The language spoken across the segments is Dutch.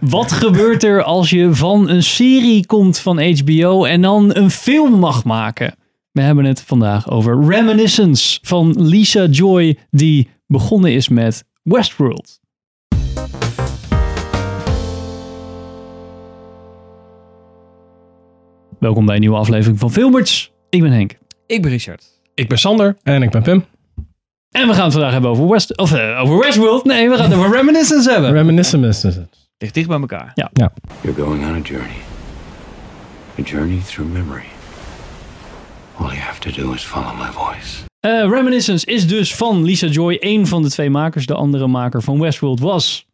Wat gebeurt er als je van een serie komt van HBO en dan een film mag maken? We hebben het vandaag over Reminiscence van Lisa Joy, die begonnen is met Westworld. Welkom bij een nieuwe aflevering van Filmers. Ik ben Henk. Ik ben Richard. Ik ben Sander. En ik ben Pim. En we gaan het vandaag hebben over, West, of, eh, over Westworld. Nee, we gaan het over Reminiscence hebben. Reminiscence. Ligt dicht bij elkaar. Ja. You're going on a journey. A journey through memory. All you have to do is follow my voice. Eh, Reminiscence is dus van Lisa Joy, één van de twee makers. De andere maker van Westworld was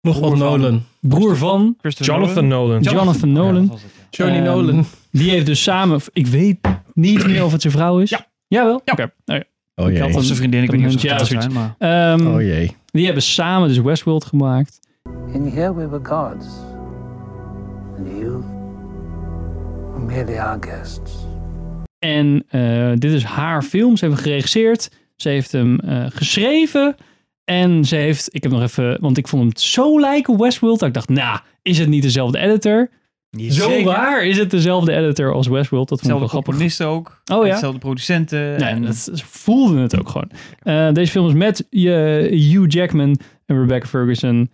Nog wat Nolan. broer van Jonathan Nolan. Jonathan Nolan. Ja, het, ja. Johnny Ehm, Nolan. Die heeft dus samen, ik weet niet meer of het zijn vrouw is. Ja. Jawel? Oké. Nou ja. Oh had jee. een- Of zijn vriendin, ik weet niet of ze Ja, zoiets. zijn, maar... Ehm, Oh jee. die hebben samen dus Westworld gemaakt. In here we were gods, and you were merely our guests. En eh, dit is haar film. Ze heeft hem geregisseerd. Ze heeft hem eh, geschreven. En ze heeft, ik heb nog even, want ik vond hem zo lijken Westworld. Dat ik dacht, nou, is het niet dezelfde editor? Zo Zeker. waar is het dezelfde editor als Westworld. Dat vond ik wel Hetzelfde grappig. componisten ook. Oh ja? Hetzelfde producenten. Nee, en dat, ze voelden het ook gewoon. Eh, deze film is met Hugh Jackman en Rebecca Ferguson.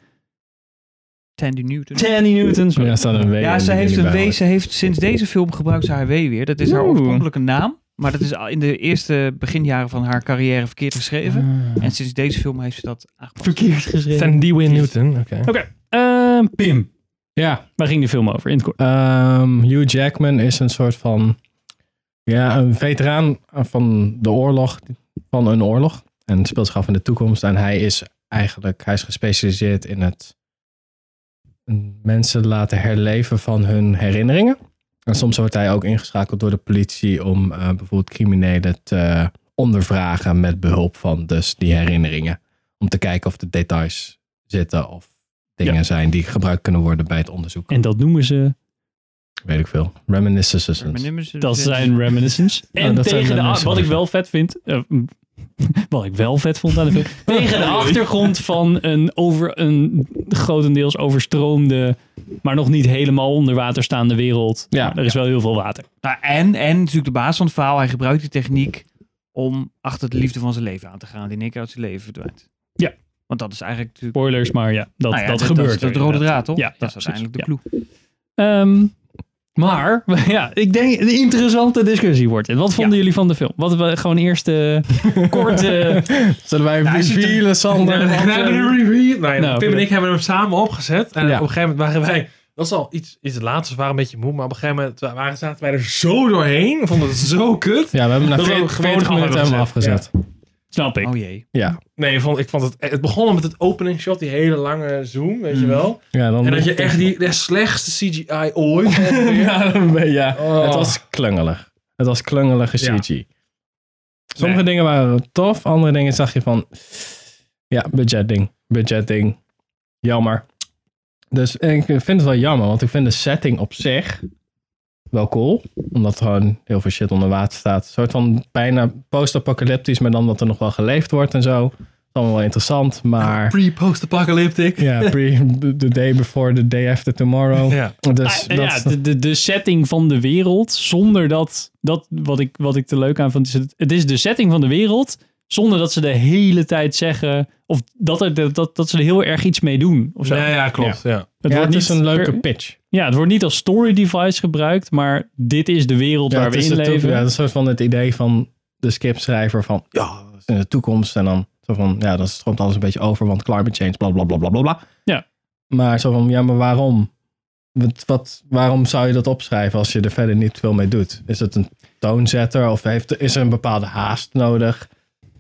Tandy Newton. Tanny Newton. sorry. Ja, staat een W. Ja, in ze heeft een W. Ze heeft sinds deze film gebruikt ze haar W weer. Dat is haar Oeh. oorspronkelijke naam. Maar dat is al in de eerste beginjaren van haar carrière verkeerd geschreven. Ah. En sinds deze film heeft ze dat aangepast. Verkeerd geschreven. Sandy Win Newton. Oké. Oké, eh, Pim. Ja. Waar ging de film over in het kort? ehm, Hugh Jackman is een soort van... Ja, een veteraan van de oorlog. Van een oorlog. En speelt zich af in de toekomst. En hij is eigenlijk... Hij is gespecialiseerd in het... Mensen laten herleven van hun herinneringen. En soms wordt hij ook ingeschakeld door de politie om eh, bijvoorbeeld criminelen te ondervragen met behulp van dus die herinneringen. Om te kijken of de details zitten of dingen Ja. zijn die gebruikt kunnen worden bij het onderzoek. En dat noemen ze, Weet ik veel. Reminiscences. dat zijn reminiscence. En Oh, dat zijn tegen de, wat ik wel vet vind, eh, wat ik wel vet vond aan de film, tegen de achtergrond van een, over, een grotendeels overstroomde, maar nog niet helemaal onder water staande wereld. Ja. Maar er is wel heel veel water. Nou, en, en natuurlijk de baas van het verhaal. Hij gebruikt die techniek om achter de liefde van zijn leven aan te gaan. Die in één keer uit zijn leven verdwijnt. Ja. Want dat is eigenlijk natuurlijk... Spoilers, maar ja, dat, Nou ja, dat, gebeurt. Dat is de rode draad, toch? Ja, dat ja, is uiteindelijk de clue. Ehm, maar, ja, ik denk een interessante discussie wordt dit. Wat vonden Ja. jullie van de film? Wat we gewoon eerst eh, kort... eh, Zullen wij er- revealen, Sander? We hebben een review. Nee, Nou, Pim en ik hebben hem samen opgezet. En Ja. op een gegeven moment waren wij... Dat is al iets, iets later, we waren een beetje moe. Maar op een gegeven moment waren, zaten wij er zo doorheen. We vonden het zo kut. Ja, we hebben na Dat we 40, gewoon 40 af minuten afgezet. Snap ik. Oh jee. Ja. Nee, ik vond, ik vond het... Het begon met het opening shot. Die hele lange zoom, weet je wel. ja dan En dat je echt die de slechtste CGI ooit... ja, ja. Oh. het was klungelig. Het was klungelige Ja. CG. Sommige Nee. dingen waren tof, andere dingen zag je van... Ja, budgetding. Budgetding. Jammer. Dus ik vind het wel jammer, want ik vind de setting op zich wel cool. Omdat er gewoon heel veel shit onder water staat. Een soort van bijna post-apocalyptisch, maar dan dat er nog wel geleefd wordt en zo. Dat is allemaal wel interessant, maar... Pre-post-apocalyptic. Ja, pre, the day before, the day after tomorrow. Ja. Dus Ah, dat, ja, de, de, de setting van de wereld, zonder dat, dat wat, ik, wat ik er leuk aan vond, is het, het is de setting van de wereld, zonder dat ze de hele tijd zeggen, of dat, er, dat, dat ze er heel erg iets mee doen. Of zo. Ja, ja, klopt. Ja. het, ja, wordt het is niet een leuke per- pitch. Ja, het wordt niet als story device gebruikt, maar dit is de wereld Ja, waar we in leven. Ja, dat is een soort van het idee van de scriptschrijver van, ja, dat is in de toekomst. En dan zo van, ja, dat stroomt alles een beetje over, want climate change, bla bla bla bla bla bla. Ja. Maar zo van, ja, maar waarom? Wat, wat, waarom zou je dat opschrijven als je er verder niet veel mee doet? Is het een toonzetter of heeft, is er een bepaalde haast nodig?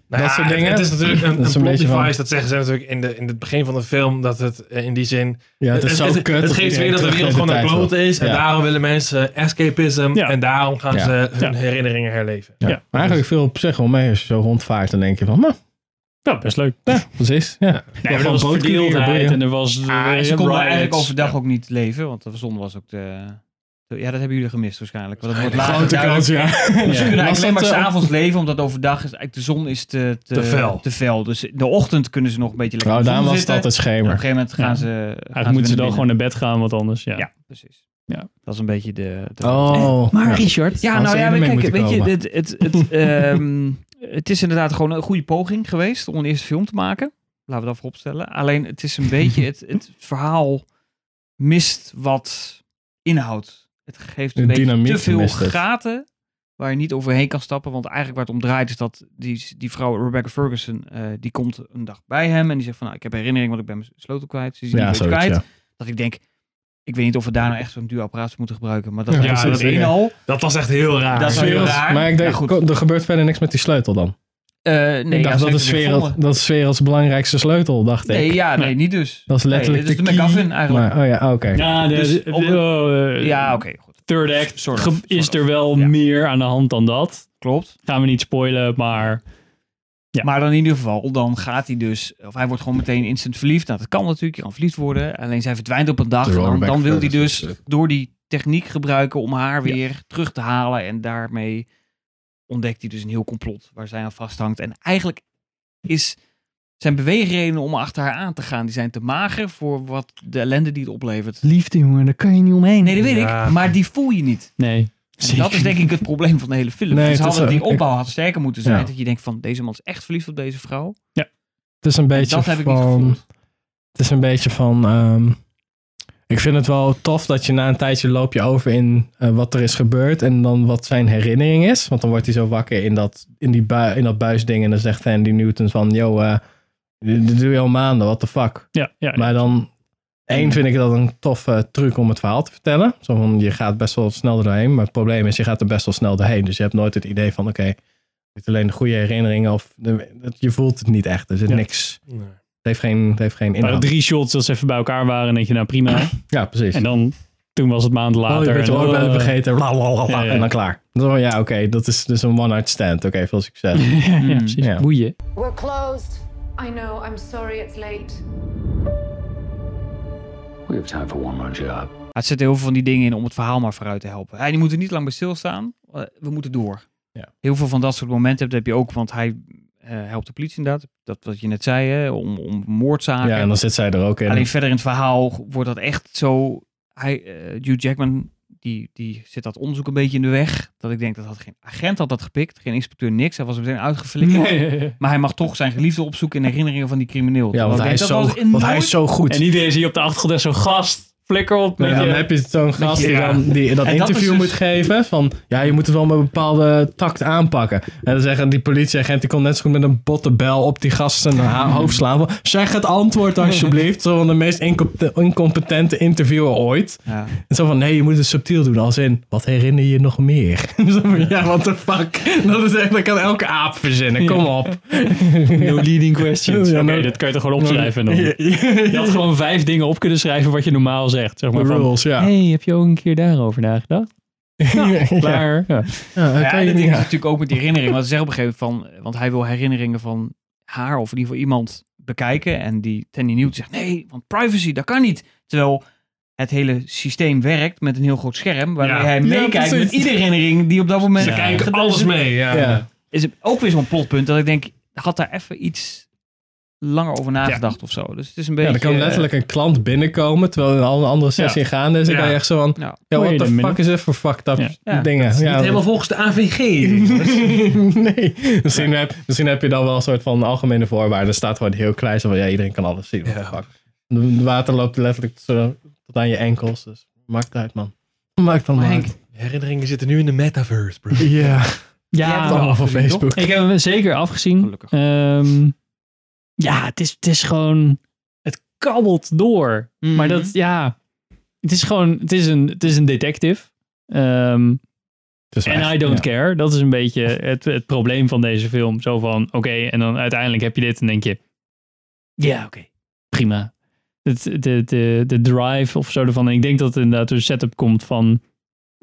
Nou Dat ja, soort het- dingen. Het, is natuurlijk een, Dat een een plot beetje van- device. Dat zeggen ze natuurlijk in, de, in het begin van de film. Dat het eh, in die zin... Ja, het is zo het, kut. het geeft weer dat de wereld gewoon een kloot is. En Ja. daarom willen mensen escapism. Ja. En daarom gaan Ja. ze hun Ja. herinneringen herleven. Ja. Ja. Maar eigenlijk veel op zich wel mee als je zo rondvaart. Dan denk je van, nou, Ja, best leuk. ja, precies. Ja. Nee, maar er was verdeeldheid en er was Ah, eh, ze konden riots. eigenlijk overdag Ja. ook niet leven, want de zon was ook de, Ja, dat hebben jullie gemist waarschijnlijk. Want het wordt Grote duidelijk. ja. Ze kunnen eigenlijk alleen maar dat, eh, s'avonds leven, omdat overdag is eigenlijk de zon is te, te, Te fel. te fel. Dus in de ochtend kunnen ze nog een beetje lekker Nou, daarom zon was het zitten. altijd En op een schemer. gegeven moment gaan Ja. ze. gaan Eigenlijk moeten ze dan gewoon naar bed gaan, want anders, ja. Ja, precies. Ja. Dat is een beetje de. de Oh. Maar ja. Richard, Ja, nou ja, kijk, weet je, het, het, het, ehm, het is inderdaad gewoon een goede poging geweest om een eerste film te maken. Laten we dat vooropstellen. Alleen het is een beetje, het, het verhaal mist wat inhoud. Het geeft een beetje te veel gaten waar je niet overheen kan stappen. Want eigenlijk waar het om draait is dat die, die vrouw Rebecca Ferguson, eh, die komt een dag bij hem en die zegt van, nou, ik heb herinnering, want ik ben mijn sleutel kwijt. Ze is die Ja, zoiets, kwijt. ja. Dat ik denk, ik weet niet of we daar nou echt zo'n duur apparaat moeten gebruiken. Maar dat Ja, dat één al. Dat was echt heel raar. Dat is wel heel raar. Maar ik denk, Ja, goed. er gebeurt verder niks met die sleutel dan. Eh, nee, ik ja, dat, is wereld, dat is werelds belangrijkste sleutel, dacht ik. Nee, ja, nee, niet dus. Dat is letterlijk nee, de dit is de key. McGuffin eigenlijk. Maar, oh ja, oké. Ja, Dus op eh, ja, oké, goed. Third act Sort of, ge- sort is of. er wel Ja. meer aan de hand dan dat. Klopt. Gaan we niet spoilen, maar Ja. Maar dan in ieder geval, dan gaat hij dus, of hij wordt gewoon meteen instant verliefd. Nou, dat kan natuurlijk, je kan verliefd worden. Alleen zij verdwijnt op een dag. Dan, dan wil hij dus door die techniek gebruiken om haar weer terug te halen. En daarmee ontdekt hij dus een heel complot waar zij aan vasthangt. En eigenlijk is zijn beweegredenen om achter haar aan te gaan, die zijn te mager voor wat de ellende die het oplevert. liefde jongen, daar kan je niet omheen. Nee, dat weet Ja. ik. Maar die voel je niet. Nee. En dat is denk ik het probleem van de hele film. Nee, dus hadden die ook- opbouw had sterker moeten zijn. Ja. Dat je denkt van, deze man is echt verliefd op deze vrouw. Het is een beetje dat heb ik niet van... gevoeld. Het is een beetje van... ehm, ik vind het wel tof dat je na een tijdje loop je over in eh, wat er is gebeurd en dan wat zijn herinnering is. Want dan wordt hij zo wakker in dat, in die bui, in dat buisding en dan zegt Andy Newton van, yo, eh, dit doe je al maanden, what the fuck. Ja, ja. Maar dan, één vind ik dat een toffe truc om het verhaal te vertellen. Zo van, je gaat best wel snel er doorheen, maar het probleem is, je gaat er best wel snel doorheen. Dus je hebt nooit het idee van, oké, niet alleen de goede herinneringen of de, je voelt het niet echt. Er zit Ja. niks, Nee. Het heeft geen, het heeft geen Er drie shots dat ze even bij elkaar waren en denk je, nou prima. Ja, precies. En dan, toen was het maanden Oh, later. je weet je en, ooit ben oh, vergeten. bla, bla, bla, bla, Ja, ja. En dan klaar. Dan, zo, ja, oké, dat is dus een one-night stand. Oké, veel succes. ja, Mm, precies. ja. Boeien. We're closed. I know, I'm sorry it's late. We have time for one more job. Het zit heel veel van die dingen in om het verhaal maar vooruit te helpen. Hij die moet er niet lang bij stilstaan. Eh, We moeten door. Ja. Heel veel van dat soort momenten heb, heb je ook, want hij eh, helpt de politie inderdaad. Dat wat je net zei, hè, om, om moordzaken. Ja, en dan zit zij er ook in. Alleen verder in het verhaal wordt dat echt zo. Hij, eh, Hugh Jackman, die, die zit dat onderzoek een beetje in de weg. Dat ik denk dat had geen agent had dat gepikt, geen inspecteur, niks. Hij was er meteen uitgeflikkerd. Maar hij mag toch zijn geliefde opzoeken in herinneringen van die crimineel. ja, want hij, is zo, dat was in want hij is zo goed. En iedereen zie je op de achtergrond zo'n gast. Flikker op. Dan heb je zo'n gast die, dan, die dat En dat interview dus- moet geven. Van ja, je moet het wel met een bepaalde tact aanpakken. En dan zeggen die politieagent, die kon net zo goed met een botte bel op die gast zijn ha- hoofd slaan. Van, zeg het antwoord alsjeblieft. Zo van de meest incom- incompetente interviewer ooit. Ja. En zo van, nee, je moet het subtiel doen. Als in, wat herinner je je nog meer? zo van, ja, what the fuck. Dat is echt, dat kan elke aap verzinnen. Kom op. No leading questions. Ja, Oké, no- dat kan je toch gewoon opschrijven. En dan. Je had gewoon vijf dingen op kunnen schrijven wat je normaal zegt. Zeg maar De van, ja. hey, heb je ook een keer daarover nagedacht? Ja. Klaar. Ja. Niet- is natuurlijk ook met die herinneringen. Want ze zeggen op een gegeven moment van... Want hij wil herinneringen van haar of in ieder geval iemand bekijken. En die Tandy Newton zegt... Nee, want privacy, dat kan niet. Terwijl het hele systeem werkt met een heel groot scherm. Waarmee Ja. hij Ja, meekijkt met iedere herinnering die op dat moment... Ze kijken alles is. mee, ja. Ja. Is het ook weer zo'n plotpunt dat ik denk... Had daar even iets langer over nagedacht of zo. Dus het is een beetje... Ja, er kan eh, letterlijk een klant binnenkomen terwijl er al een andere sessie gaande is. Dan Ja. kan je echt zo van, Ja. ja, what the fuck minute. is dit voor fucked up Ja. Ja. dingen? Niet Ja, helemaal volgens de AVG. nee, misschien, heb, misschien heb je dan wel een soort van algemene voorwaarden. Er staat gewoon heel klein zo van, ja, iedereen kan alles zien. Ja. fuck. De de water loopt letterlijk tot aan je enkels. Dus maakt uit, man. Maakt dan Maar. Herinneringen zitten nu in de metaverse, bro. Ja, Ja, hebt allemaal van? Facebook. ik heb hem zeker afgezien. Gelukkig. Ehm, ja, het is, het is gewoon... Het kabbelt door. Mhm. Maar dat, ja... Het is gewoon... Het is een, het is een detective. Ehm, is En echt- I don't ja. care. Dat is een beetje het, het probleem van deze film. Zo van, oké, en dan uiteindelijk heb je dit en denk je... Ja, oké, prima. Het, de, de, de drive of zo ervan. En ik denk dat het inderdaad een setup komt van...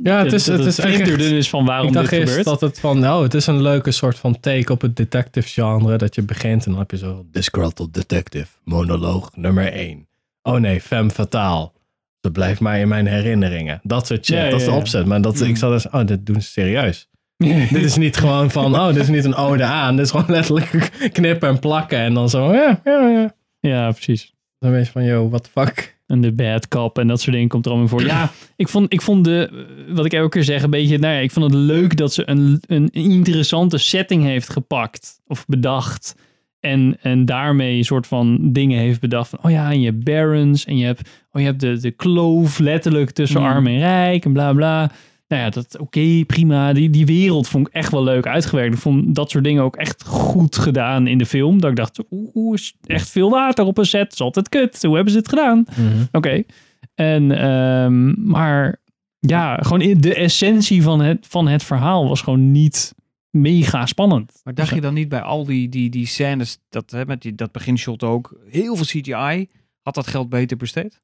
Ja, het is, het is echt... flinterdun is van waarom Ik dacht dit gebeurt. dat het van, oh, het is een leuke soort van take op het detective genre. Dat je begint en dan heb je zo, disgruntled detective, monoloog nummer 1. Oh nee, femme fatale. dat blijft mij in mijn herinneringen. Dat soort shit, Ja, ja, dat is de opzet. Maar dat, Mm. ik zat dus, oh, dit doen ze serieus. dit is niet gewoon van, oh, dit is niet een ode aan. Dit is gewoon letterlijk knippen en plakken. En dan zo, ja, ja, ja. Ja, precies. Dan weet je van, yo, what the fuck. En de bad cop en dat soort dingen komt er allemaal voor. Ja, ik vond, ik vond de, wat ik elke keer zeg, een beetje, nou ja, ik vond het leuk dat ze een, een interessante setting heeft gepakt of bedacht. En, en daarmee een soort van dingen heeft bedacht van, oh ja, en je hebt barons en je hebt, oh je hebt de, de kloof letterlijk tussen Mm. arm en rijk en bla bla. Nou ja, dat oké, prima. Die, die wereld vond ik echt wel leuk uitgewerkt. Ik vond dat soort dingen ook echt goed gedaan in de film. Dat ik dacht, oeh, is echt veel water op een set. Dat is altijd kut. Hoe hebben ze het gedaan? Oké. En, ehm, maar ja, gewoon in- de essentie van het, van het verhaal was gewoon niet mega spannend. Maar dacht je dan niet bij al die, die, die scènes, dat, hè, met die, dat beginshot ook, heel veel CGI, had dat geld beter besteed?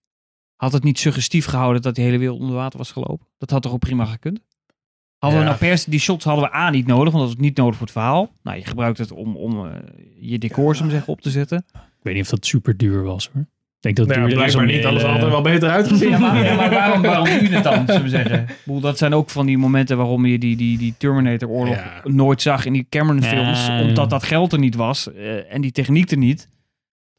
Had het niet suggestief gehouden dat die hele wereld onder water was gelopen? Dat had toch ook prima gekund? Hadden we Ja. nou per se, die shots hadden we A niet nodig, want dat is niet nodig voor het verhaal. Nou, je gebruikt het om, om eh, je decors, om zeggen, op te zetten. Ik weet niet of dat super duur was hoor. Ik denk dat het Nou, duurder is om niet. Alles had er wel beter uitgezien. Ja, maar, ja, maar waarom, waarom je het dan, zullen we zeggen? Ik bedoel, dat zijn ook van die momenten waarom je die, die, die Terminator-oorlog Ja. nooit zag in die Cameron-films. Ja. Omdat dat geld er niet was eh, en die techniek er niet.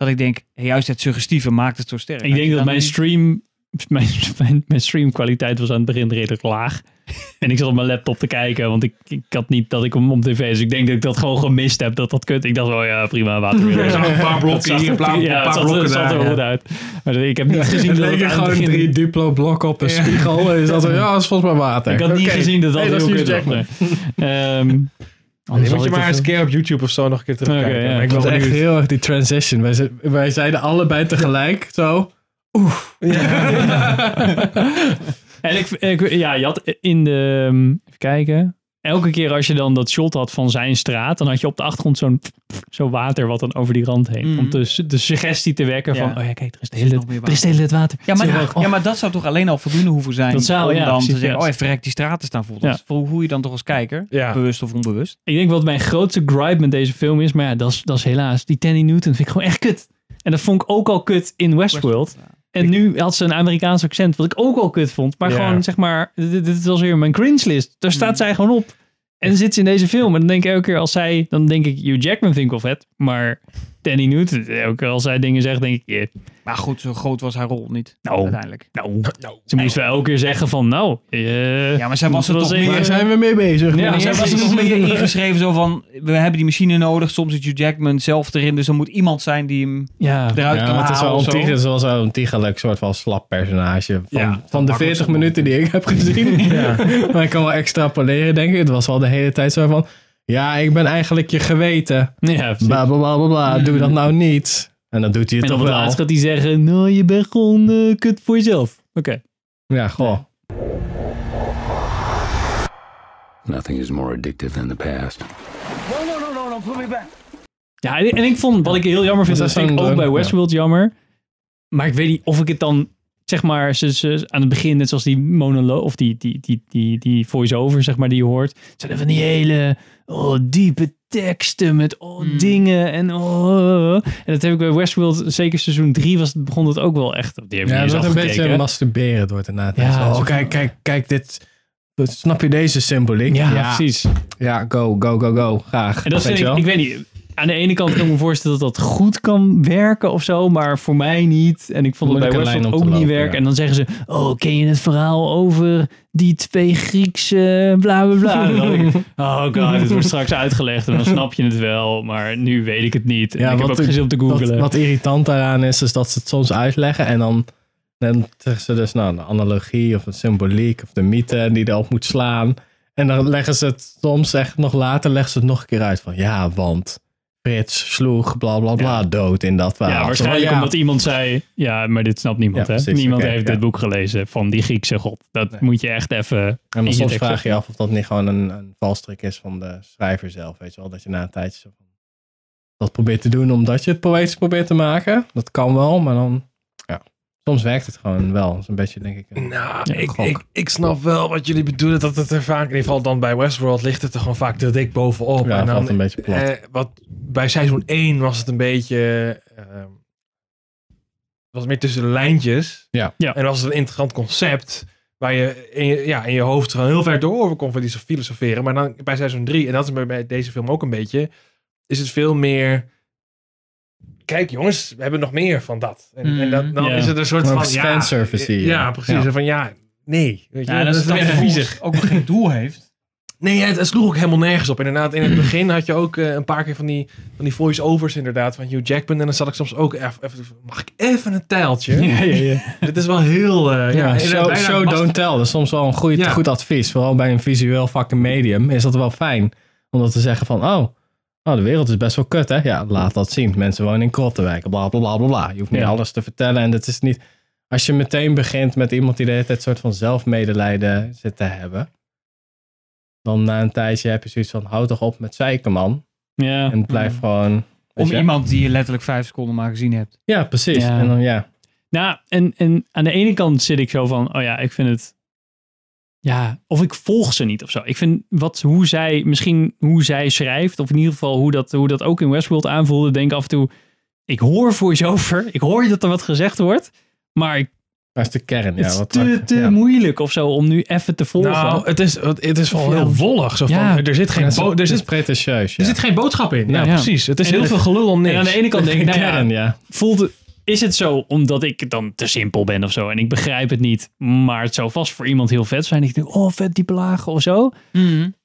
Dat ik denk, hey, juist het suggestieve maakt het zo sterk. Ik denk dat mijn niet- stream, mijn, mijn, mijn streamkwaliteit was aan het begin redelijk laag. En ik zat op mijn laptop te kijken, want ik, ik had niet dat ik hem op tv. Dus ik denk dat ik dat gewoon gemist heb, dat dat kut. Ik dacht, oh ja, prima, water weer. Er zag een paar blokken hier, een paar, ja, paar blokken er ja. goed uit. Maar ik heb niet gezien dat het het gewoon begin... drie duplo blokken op een spiegel. En zat er, ja, dat is volgens mij water. Ik had niet gezien dat dat Hey, dat heel kut Hugh was. Nee. Ehm, Nee, anders moet je maar eens een keer op YouTube of zo nog een keer terugkijken. Ja. Ik was echt benieuwd. heel erg die transition. Wij, ze- wij zeiden allebei tegelijk zo. En ik, ik, ja, je had in de, um, even kijken, elke keer als je dan dat shot had van zijn straat, dan had je op de achtergrond zo'n zo water wat dan over die rand heen. Mhm. Om de, de suggestie te wekken van, Ja. oh ja, kijk, er is de hele, er is de hele tijd water. Ja maar? Oh, ja, maar dat zou toch alleen al voldoende hoeven zijn Dat zou, om ja, dan precies, te zeggen, ja. oh, even verrekt die straten staan vol. Dat Ja. is hoe je dan toch als kijker, Ja. bewust of onbewust. Ik denk wat mijn grootste gripe met deze film is, maar ja, dat is, dat is helaas, die Tandy Newton vind ik gewoon echt kut. En dat vond ik ook al kut in Westworld. Ja. En nu had ze een Amerikaans accent, wat ik ook al kut vond. Maar Ja. gewoon, zeg maar, dit, dit was weer mijn cringe list. Daar staat Hmm. zij gewoon op. En dan zit ze in deze film. En dan denk ik elke keer als zij, dan denk ik, Hugh Jackman vind ik wel vet. Maar Danny Newton, elke keer als zij dingen zegt, denk ik, eh, Maar goed, zo groot was haar rol niet, Nou. uiteindelijk. nou, ze moest wel elke keer zeggen van, nou, eh, Ja, maar zij was er toch Waar zijn we mee bezig? Ja, Ja, zij ja, was er nog meer ingeschreven zo van, we hebben die machine nodig. Soms is Hugh Jackman zelf erin, dus er moet iemand zijn die hem ja, eruit Ja, kan maar het is wel halen of zo. ontiegelijk, het is wel zo'n ontiegelijk soort van slap personage. Van, Ja, van de makkelijk 40 zo minuten die ik heb gezien. maar ik kan wel extrapoleren, denk ik. Het was wel de hele tijd zo van... Ja, ik ben eigenlijk je geweten. ja. Bla bla bla bla bla. Doe dat nou niet. En dan doet hij En het op toch het wel. laatst gaat hij zeggen, nou, je bent gewoon eh, kut voor jezelf. Oké. Ja, goh. Nothing is more addictive than the past. Ja, en, en ik vond, wat ik heel jammer vind, Dat vind ik ook bij ja. Westworld jammer. Maar ik weet niet of ik het dan, zeg maar, ze, ze, aan het begin, net zoals die monoloog, of die, die, die, die, die voice-over, zeg maar, die je hoort. Zijn er van die hele oh, diepe teksten met oh, Hmm. dingen en oh. En dat heb ik bij Westworld, zeker seizoen 3 was, het- begon het ook wel echt. Die heb Ja, wordt een beetje masturberen door het inderdaad. Ja, Ja, oh, kijk, kijk, kijk dit. Snap je deze symboliek? ja, precies. Ja, go, go, go, go. Graag. En dat vind je ik, ik weet niet. Aan de ene kant kan ik me voorstellen dat dat goed kan werken of zo, maar voor mij niet. En ik vond het bij Westworld lijn ook niet werken. ja. En dan zeggen ze, oh, ken je het verhaal over die twee Griekse bla bla bla. Ik, oh god, het wordt straks uitgelegd en dan snap je het wel, maar nu weet ik het niet. En Ja, ik heb wat ook geen zin om te googlen. Wat, wat irritant daaraan is, is dat ze het soms uitleggen en dan, dan zeggen ze dus nou, een analogie of een symboliek of de mythe die erop moet slaan. En dan leggen ze het soms echt nog later leggen ze het nog een keer uit van ja, want Frits sloeg bla bla bla dood in dat verhaal. ja, waarschijnlijk Ja, omdat iemand zei, ja, maar dit snapt niemand. Ja, hè? precies, niemand heeft ja. dit boek gelezen van die Griekse god. Dat Nee. moet je echt even... En dan soms vraag je je af of dat niet gewoon een, een valstrik is van de schrijver zelf. Weet je wel, dat je na een tijdje zo van dat probeert te doen omdat je het poëtisch probeert te maken. Dat kan wel, maar dan, soms werkt het gewoon wel. Een beetje, denk ik, een, Nou, ik, ik, ik snap wel wat jullie bedoelen. Dat het er vaak, in ieder geval dan bij Westworld, ligt het er gewoon vaak te dik bovenop. ja, en dan, valt een beetje plat. eh, wat, bij seizoen 1 was het een beetje... ehm, was meer tussen de lijntjes. Ja. Ja. En was het een interessant concept. Waar je in je, ja, in je hoofd gewoon heel ver door kon van die filosoferen. Maar dan bij seizoen 3, en dat is bij deze film ook een beetje, is het veel meer. Kijk jongens, we hebben nog meer van dat. En, en dat, dan Ja. is het een soort van. Ja, fanservice je. ja, precies. Ja. Van ja, nee. Weet je, Ja, dat, dat is dan viezig. viezig. Ook nog geen doel heeft. Nee, het, het sloeg ook helemaal nergens op. Inderdaad, in het begin had je ook eh, een paar keer van die, van die voice-overs inderdaad van Hugh Jackman. En dan zat ik soms ook even, mag ik even een tijltje? Ja, ja, ja. Dit is wel heel... eh, ja, Ja, show, don't tell. Dat is soms wel een goed, Ja. goed advies. Vooral bij een visueel fucking medium is dat wel fijn. Om dat te zeggen van, oh, oh, de wereld is best wel kut, hè? Ja, laat dat zien. Mensen wonen in krottenwijken, bla, bla, bla, bla, bla. Je hoeft niet Ja. alles te vertellen. En het is niet... Als je meteen begint met iemand die de hele tijd soort van zelfmedelijden zit te hebben... Dan na een tijdje heb je zoiets van, hou toch op met zeiken, man. Ja. En blijf gewoon... Om je? iemand die je letterlijk vijf seconden maar gezien hebt. Ja, precies. Ja. En dan, ja. Nou, en, en aan de ene kant zit ik zo van, oh ja, ik vind het, ja, of ik volg ze niet of zo. Ik vind wat, hoe zij, misschien hoe zij schrijft, of in ieder geval hoe dat, hoe dat ook in Westworld aanvoelde, denk ik af en toe, ik hoor voice-over, ik hoor dat er wat gezegd wordt, maar ik, Dat is de kern. Ja, het is wat te, te ja. moeilijk of zo om nu even te volgen. Nou, het is, het is wel heel wollig. Zo van, Ja. er, zit geen Ja, er, zit, pretentieus. er zit geen boodschap in. Ja, Ja, ja. precies. Het is En heel veel gelul om niks. en aan de ene kant denk ik, nou ja, kern, ja. voelt het, is het zo omdat ik dan te simpel ben of zo en ik begrijp het niet, maar het zou vast voor iemand heel vet zijn. Ik denk, oh vet diepe lagen of zo.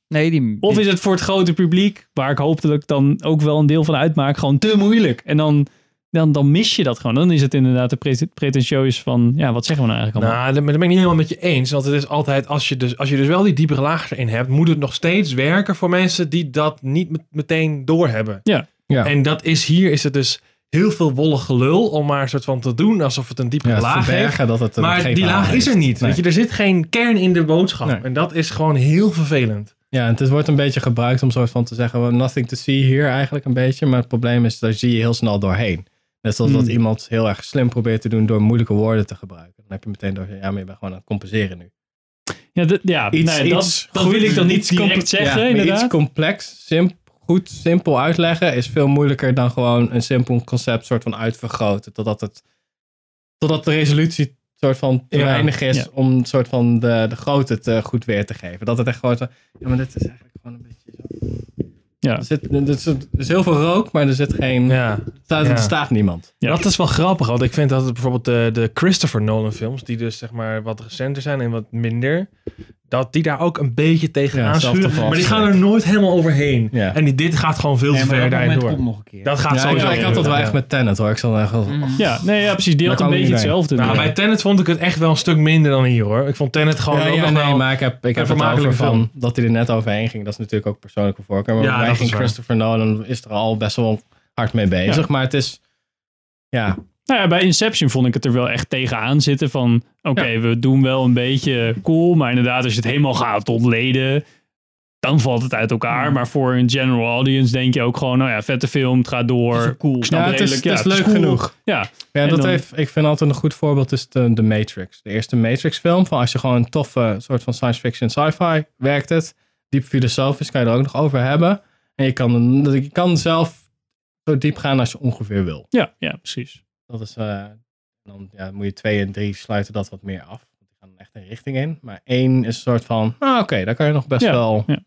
Nee, die... Of is het voor het grote publiek, waar ik dat ik dan ook wel een deel van uitmaak, gewoon te moeilijk. En dan, dan, dan mis je dat gewoon. Dan is het inderdaad de pre- pretentieus van, ja, wat zeggen we nou eigenlijk allemaal? Nou, daar ben ik niet helemaal met je eens. Want het is altijd, als je dus, als je dus wel die diepere laag erin hebt, moet het nog steeds werken voor mensen die dat niet met- meteen doorhebben. Ja. Ja. En dat is hier, is het dus heel veel wollig gelul om maar een soort van te doen alsof het een Ja, het laag heeft. verbergen dat het een Maar die laag is er niet. Nee. Weet je, er zit geen kern in de boodschap. Nee. En dat is gewoon heel vervelend. Ja, en het wordt een beetje gebruikt om soort van te zeggen, well, nothing to see hier eigenlijk een beetje. Maar het probleem is, daar zie je heel snel doorheen. Net zoals Hmm. dat iemand heel erg slim probeert te doen door moeilijke woorden te gebruiken. Dan heb je meteen door, ja, maar je bent gewoon aan het compenseren nu. Ja, dat, ja Iets, nee, dat, iets dat goed- wil ik dan niet direct zeggen, ja. Iets complex, simp, goed, simpel uitleggen is veel moeilijker dan gewoon een simpel concept soort van uitvergroten. Totdat, het, totdat de resolutie soort van te Ja. weinig is Ja. om soort van de, de grootte te goed weer te geven. Dat het echt gewoon zo, ja, maar dit is eigenlijk gewoon een beetje zo. Ja. Er, zit, er, is, er is heel veel rook, maar er zit geen, Ja. er staat, Ja. er staat niemand. Ja. Dat is wel grappig, want ik vind dat het bijvoorbeeld de, de Christopher Nolan films, die dus zeg maar wat recenter zijn en wat minder, dat die daar ook een beetje tegen Ja, zelfde Maar die gaan er nooit helemaal overheen. Ja. En die, dit gaat gewoon veel te ver dat daarin door. komt nog een keer. Dat gaat Ja, sowieso. ik had dat wel ja. echt met Tenet hoor. Ik zal echt wel, Ja, nee, ja, precies. Die had een beetje hetzelfde. Nou, bij Tenet vond ik het echt wel een stuk minder dan hier hoor. Ik vond Tenet gewoon ja, ook ja, nog nee, wel... maar ik heb, ik heb het over van dat hij er net overheen ging. Dat is natuurlijk ook persoonlijke voorkeur. Maar Ja, bij dat ging is waar. Christopher Nolan is er al best wel hard mee bezig. Ja. Maar het is, ja, Nou ja, bij Inception vond ik het er wel echt tegenaan zitten van... Oké, we doen wel een beetje cool, maar inderdaad als je het helemaal gaat ontleden... dan valt het uit elkaar. Maar voor een general audience denk je ook gewoon... nou ja, vette film, het gaat door. Het is ook cool. Ik snap Ja, het is- redelijk, het is leuk cool. genoeg. Ja, ja En dat dan- heeft, ik vind altijd een goed voorbeeld is de, de Matrix. De eerste Matrix film. Van als je gewoon een toffe soort van science fiction sci-fi werkt het. Diep filosofisch kan je er ook nog over hebben. En je kan, je kan zelf zo diep gaan als je ongeveer wil. ja, ja, precies. Dat is, eh, dan ja, moet je twee en drie sluiten dat wat meer af. Die gaan echt een richting in. Maar één is een soort van, ah, oké, daar kan je nog best Ja, wel... ja.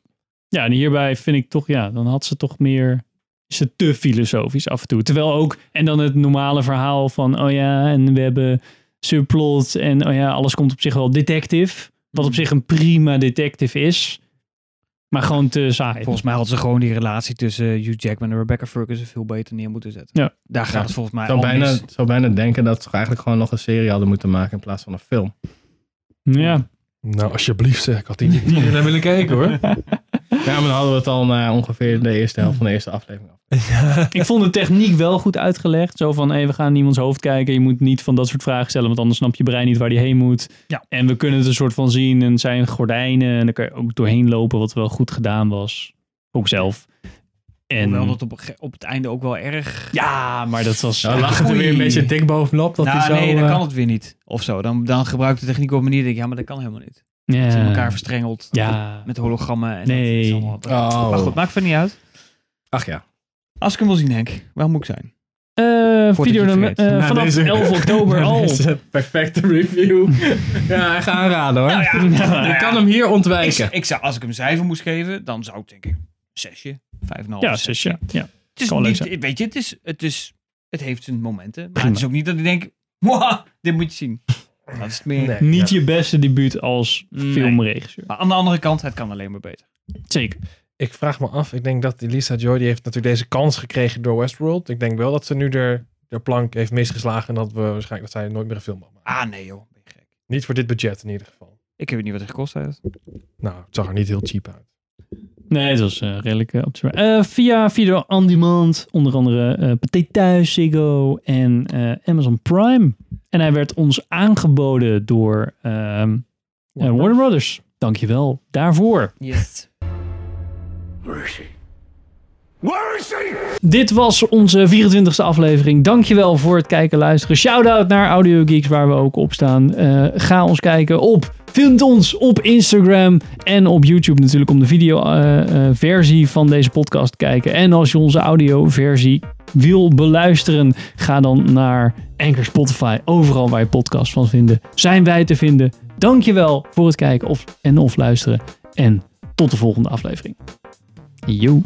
Ja, en hierbij vind ik toch, ja, dan had ze toch meer... Is het te filosofisch af en toe. Terwijl ook, en dan het normale verhaal van, oh ja, en we hebben subplot en oh ja, alles komt op zich wel detective. Wat op zich een prima detective is. Maar gewoon te saai. Volgens mij hadden ze gewoon die relatie tussen Hugh Jackman en Rebecca Ferguson veel beter neer moeten zetten. Ja. Daar gaat Ja. het volgens mij Ik zou bijna, mis. zou bijna denken dat ze eigenlijk gewoon nog een serie hadden moeten maken in plaats van een film. Ja, Nou, alsjeblieft zeg. Ik had die niet willen kijken hoor. Ja, maar dan hadden we het al na ongeveer de eerste helft van de eerste aflevering af. ik vond de techniek wel goed uitgelegd. Zo van, hé, we gaan in iemands hoofd kijken. Je moet niet van dat soort vragen stellen, want anders snapt je brein niet waar die heen moet. Ja. En we kunnen het een soort van zien. En het zijn gordijnen. En dan kan je ook doorheen lopen, wat wel goed gedaan was. Ook zelf. En Hoewel dat op, op het einde ook wel erg... ja, maar dat was... Nou, lag het er weer een beetje dik bovenop. Dat nou, hij zo, nee, dan eh, kan het weer niet. Of zo. Dan, dan gebruikt de techniek op een manier. denk ik, ja, maar dat kan helemaal niet. Ja. In elkaar verstrengeld. Ja. Met hologrammen. En Nee. dat is allemaal- Oh. Maar goed, maakt verder niet uit. Ach ja. Als ik hem wil zien, Henk, waar moet ik zijn? Eh je video nummer- eh, Na vanaf deze- 11 oktober al. deze perfecte review. ja, ik ga aanraden hoor. Nou ik kan hem hier ontwijken. ik zou, als ik hem cijfer moest geven, dan zou ik denk ik zesje, vijf en een half. Ja, zesje. ja. ja. Het is niet, weet je, het is, het is, het heeft zijn momenten. Maar Prima. het is ook niet dat ik denk, "Mwah, dit moet je zien. Dat is het meer. Nee. Niet Ja. je beste debuut als Nee. filmregisseur. Maar aan de andere kant, het kan alleen maar beter. Zeker. Ik vraag me af, ik denk dat Lisa Joy, die heeft natuurlijk deze kans gekregen door Westworld. Ik denk wel dat ze nu de, de plank heeft misgeslagen en dat we waarschijnlijk dat zij nooit meer een film mag maken. Ah nee joh, ben je gek. Niet voor dit budget in ieder geval. Ik weet niet wat het gekost heeft. Nou, het zag er niet heel cheap uit. Nee, het was eh, redelijk uh, op eh, Via video on demand, onder andere eh Pathé Thuis, Ziggo en eh, Amazon Prime. En hij werd ons aangeboden door ehm, eh, Warner Brothers. Dankjewel daarvoor. Yes. Where is she? Where is she? Dit was onze 24e aflevering. Dankjewel voor het kijken en luisteren. Shout-out naar Audio Geeks, waar we ook op staan. Eh, ga ons kijken op. Vind ons op Instagram en op YouTube natuurlijk om de video-versie van deze podcast te kijken. En als je onze audio-versie wil beluisteren, ga dan naar Anchor Spotify. Overal waar je podcast van vinden, zijn wij te vinden. Dankjewel voor het kijken of, en of luisteren. En tot de volgende aflevering. Yo.